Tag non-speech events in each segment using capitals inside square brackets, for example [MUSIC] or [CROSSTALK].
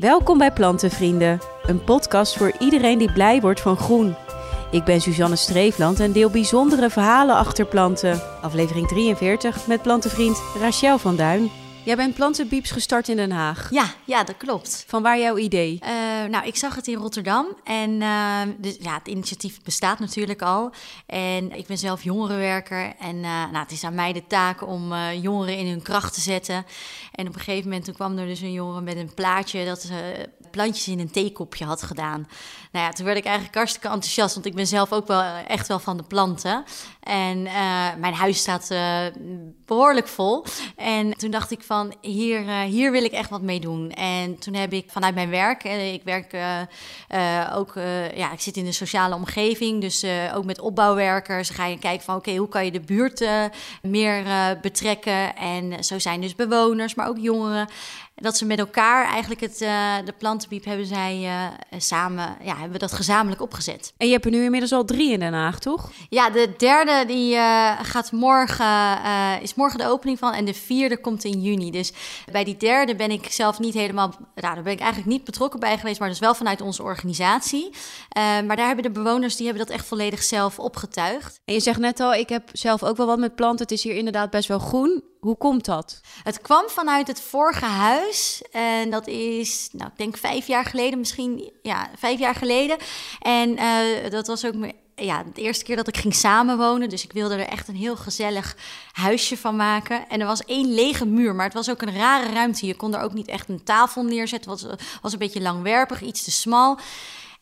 Welkom bij Plantenvrienden, een podcast voor iedereen die blij wordt van groen. Ik ben Suzanne Streefland en deel bijzondere verhalen achter planten. Aflevering 43 met plantenvriend Rachel van Duin. Jij bent Plantenbieps gestart in Den Haag. Ja, ja, dat klopt. Van waar jouw idee? Uh, nou, ik zag het in Rotterdam en uh, dus, ja, het initiatief bestaat natuurlijk al. En ik ben zelf jongerenwerker en uh, nou, het is aan mij de taak om jongeren in hun kracht te zetten. En op een gegeven moment toen kwam er dus een jongen met een plaatje dat ze plantjes in een theekopje had gedaan. Nou ja, toen werd ik eigenlijk hartstikke enthousiast, want ik ben zelf ook wel echt wel van de planten. En mijn huis staat behoorlijk vol. En toen dacht ik van, hier, hier wil ik echt wat mee doen. En toen heb ik vanuit mijn werk, uh, ik werk ook, ja, ik zit in de sociale omgeving, dus ook met opbouwwerkers. ga je kijken van, oké, hoe kan je de buurt meer betrekken? En zo zijn dus bewoners, maar ook jongeren dat ze met elkaar eigenlijk het, uh, de plantenbiep hebben zij uh, samen, ja, hebben we dat gezamenlijk opgezet. En je hebt er nu inmiddels al drie in Den Haag, toch? Ja, de derde die uh, gaat morgen, is morgen de opening van en de vierde komt in juni. Dus bij die derde ben ik zelf niet helemaal, nou, daar ben ik eigenlijk niet betrokken bij geweest, maar dus wel vanuit onze organisatie. maar daar hebben de bewoners, die hebben dat echt volledig zelf opgetuigd. En je zegt net al, ik heb zelf ook wel wat met planten. Het is hier inderdaad best wel groen. Hoe komt dat? Het kwam vanuit het vorige huis. En dat is, nou, ik denk vijf jaar geleden, misschien, ja, vijf jaar geleden. En uh, dat was ook ja, de eerste keer dat ik ging samenwonen. Dus ik wilde er echt een heel gezellig huisje van maken. En er was één lege muur, maar het was ook een rare ruimte. Je kon er ook niet echt een tafel neerzetten. Het was, was een beetje langwerpig, iets te smal.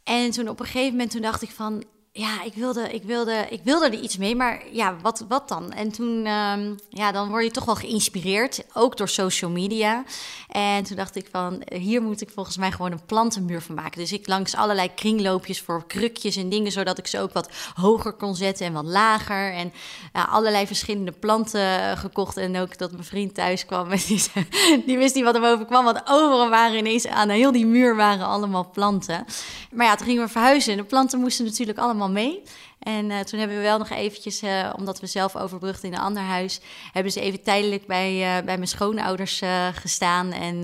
En toen op een gegeven moment toen dacht ik van ja, ik wilde, ik, wilde, ik wilde er iets mee, maar ja, wat, wat dan? En toen, um, ja, dan word je toch wel geïnspireerd, ook door social media. En toen dacht ik van, hier moet ik volgens mij gewoon een plantenmuur van maken. Dus ik langs allerlei kringloopjes voor krukjes en dingen, zodat ik ze ook wat hoger kon zetten en wat lager. En allerlei verschillende planten gekocht. En ook dat mijn vriend thuis kwam en die, [LAUGHS] die wist niet wat er boven kwam, want overal waren ineens aan heel die muur waren allemaal planten. Maar ja, toen gingen we verhuizen en de planten moesten natuurlijk allemaal mee. En uh, toen hebben we wel nog eventjes, uh, omdat we zelf overbrugden in een ander huis, hebben ze even tijdelijk bij, uh, bij mijn schoonouders gestaan. En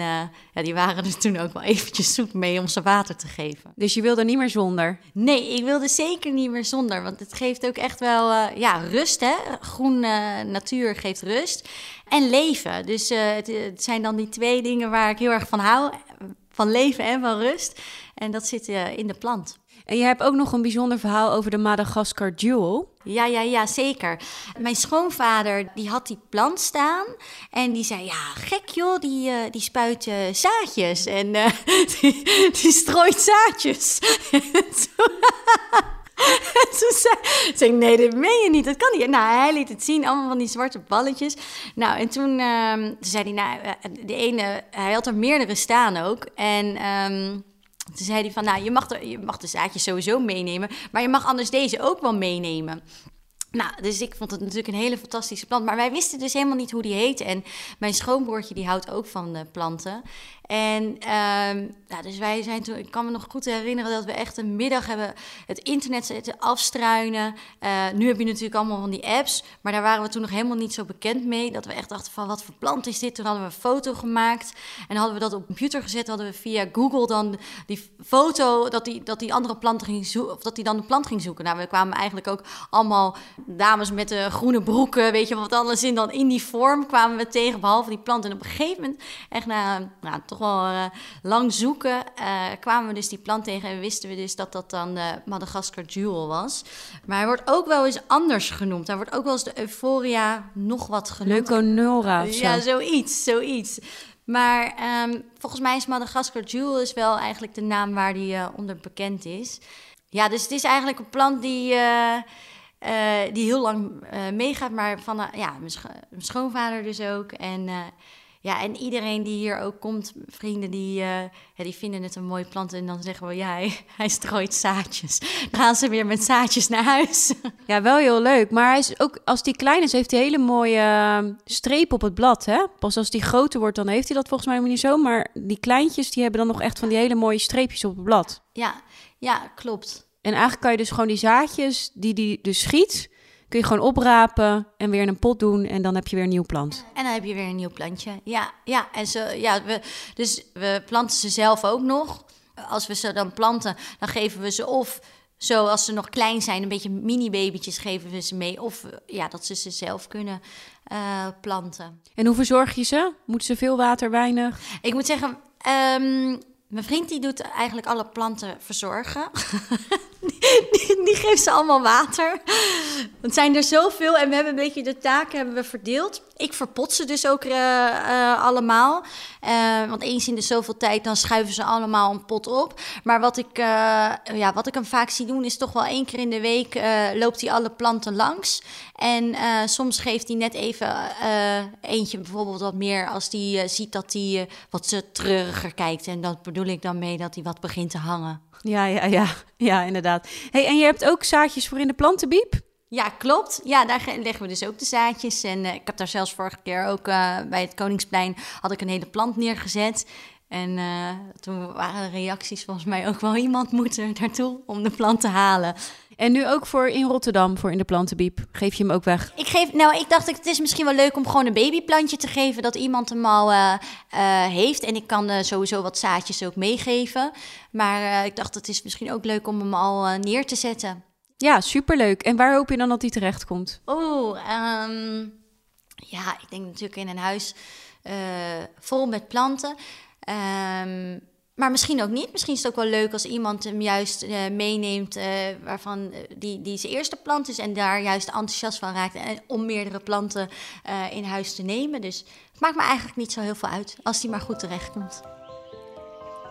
ja, die waren er toen ook wel eventjes zoet mee om ze water te geven. Dus je wilde niet meer zonder? Nee, ik wilde zeker niet meer zonder. Want het geeft ook echt wel ja, rust. Hè? Groen natuur geeft rust. En leven. Dus het, het zijn dan die twee dingen waar ik heel erg van hou. Van leven en van rust. En dat zit in de plant. En je hebt ook nog een bijzonder verhaal over de Madagaskar Jewel. Ja, ja, ja, zeker. Mijn schoonvader die had die plant staan en die zei, ja, gek joh, die, uh, die spuit uh, zaadjes en uh, [LAUGHS] die, die, strooit zaadjes. [LAUGHS] [LAUGHS] toen zei, ik, nee, dat meen je niet, dat kan niet. Nou, hij liet het zien, allemaal van die zwarte balletjes. Nou, en toen, um, zei hij, nou, de ene, hij had er meerdere staan ook. En... Um, toen zei hij van, nou, je mag, de, je mag de zaadjes sowieso meenemen, maar je mag anders deze ook wel meenemen. Nou, dus ik vond het natuurlijk een hele fantastische plant. Maar wij wisten dus helemaal niet hoe die heet. En mijn schoonbroertje die houdt ook van de planten. En um, nou, dus wij zijn toen, ik kan me nog goed herinneren dat we echt een middag hebben het internet zitten afstruinen. Uh, nu heb je natuurlijk allemaal van die apps, maar daar waren we toen nog helemaal niet zo bekend mee. Dat we echt dachten van wat voor plant is dit? Toen hadden we een foto gemaakt en hadden we dat op de computer gezet. Hadden we via Google dan die foto dat die, dat die andere plant ging zoeken, of dat die dan de plant ging zoeken. Nou, we kwamen eigenlijk ook allemaal dames met de groene broeken, weet je wat alles in. Dan in die vorm kwamen we tegen, behalve die plant. En op een gegeven moment, echt na, nou, toch wel uh, lang zoeken, uh, kwamen we dus die plant tegen en wisten we dus dat dat dan de Madagascar Jewel was. Maar hij wordt ook wel eens anders genoemd. Hij wordt ook wel eens de Euphoria nog wat genoemd. Leuconora of zo. Ja, zoiets, zoiets. Maar um, volgens mij is Madagascar Jewel is wel eigenlijk de naam waar die uh, onder bekend is. Ja, dus het is eigenlijk een plant die... Uh, die heel lang uh, meegaat, maar van uh, ja, mijn, scho mijn, schoonvader dus ook. En ja, en iedereen die hier ook komt, vrienden, die, uh, ja, die vinden het een mooie plant. En dan zeggen we, ja, hij, [LAUGHS] hij strooit zaadjes. [LAUGHS] Dan gaan ze weer met zaadjes naar huis. [LAUGHS] Ja, wel heel leuk. Maar hij is ook, als die klein is, heeft hij hele mooie uh, streep op het blad. Hè? Pas als die groter wordt, dan heeft hij dat volgens mij niet zo. Maar die kleintjes, die hebben dan nog echt van die hele mooie streepjes op het blad. Ja, ja klopt. En eigenlijk kan je dus gewoon die zaadjes die die dus schiet kun je gewoon oprapen en weer in een pot doen en dan heb je weer een nieuw plant. En dan heb je weer een nieuw plantje. Ja, ja. En zo, ja we, dus we planten ze zelf ook nog. Als we ze dan planten, dan geven we ze of zo als ze nog klein zijn, een beetje mini-babytjes geven we ze mee. Of ja, dat ze ze zelf kunnen uh, planten. En hoe verzorg je ze? Moeten ze veel water, weinig? Ik moet zeggen, um, mijn vriend die doet eigenlijk alle planten verzorgen. [LAUGHS] die, die, geeft ze allemaal water. Het zijn er zoveel en we hebben een beetje de taken hebben we verdeeld. Ik verpot ze dus ook uh, uh, allemaal. Uh, want eens in de zoveel tijd dan schuiven ze allemaal een pot op. Maar wat ik, ja, wat ik hem vaak zie doen is toch wel één keer in de week loopt hij alle planten langs. En soms geeft hij net even eentje bijvoorbeeld wat meer als hij ziet dat hij wat treuriger kijkt. En dat bedoel ik dan mee dat hij wat begint te hangen. Ja, ja, ja, ja, inderdaad. Hey, en je hebt ook zaadjes voor in de plantenbiep? Ja, klopt. Ja, daar leggen we dus ook de zaadjes. En uh, ik heb daar zelfs vorige keer ook uh, bij het Koningsplein had ik een hele plant neergezet. En uh, toen waren de reacties volgens mij ook wel [LAUGHS] iemand moet er naartoe om de plant te halen. En nu ook voor in Rotterdam, voor in de plantenbiep. Geef je hem ook weg? Ik geef, nou, ik dacht, het is misschien wel leuk om gewoon een babyplantje te geven. Dat iemand hem al uh, uh, heeft. En ik kan uh, sowieso wat zaadjes ook meegeven. Maar ik dacht, het is misschien ook leuk om hem al neer te zetten. Ja, superleuk. En waar hoop je dan dat hij terecht komt? Oh, um, ja, ik denk natuurlijk in een huis vol met planten. Um, maar misschien ook niet. Misschien is het ook wel leuk als iemand hem juist uh, meeneemt uh, waarvan die, die zijn eerste plant is en daar juist enthousiast van raakt en om meerdere planten in huis te nemen. Dus het maakt me eigenlijk niet zo heel veel uit als die maar goed terechtkomt.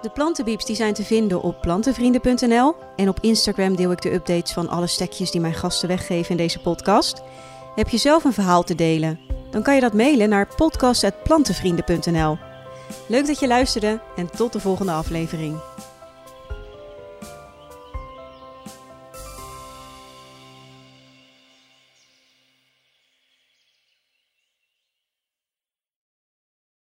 De plantenbieps die zijn te vinden op plantenvrienden.nl en op Instagram deel ik de updates van alle stekjes die mijn gasten weggeven in deze podcast. Heb je zelf een verhaal te delen? Dan kan je dat mailen naar podcast.plantenvrienden.nl. Leuk dat je luisterde en tot de volgende aflevering.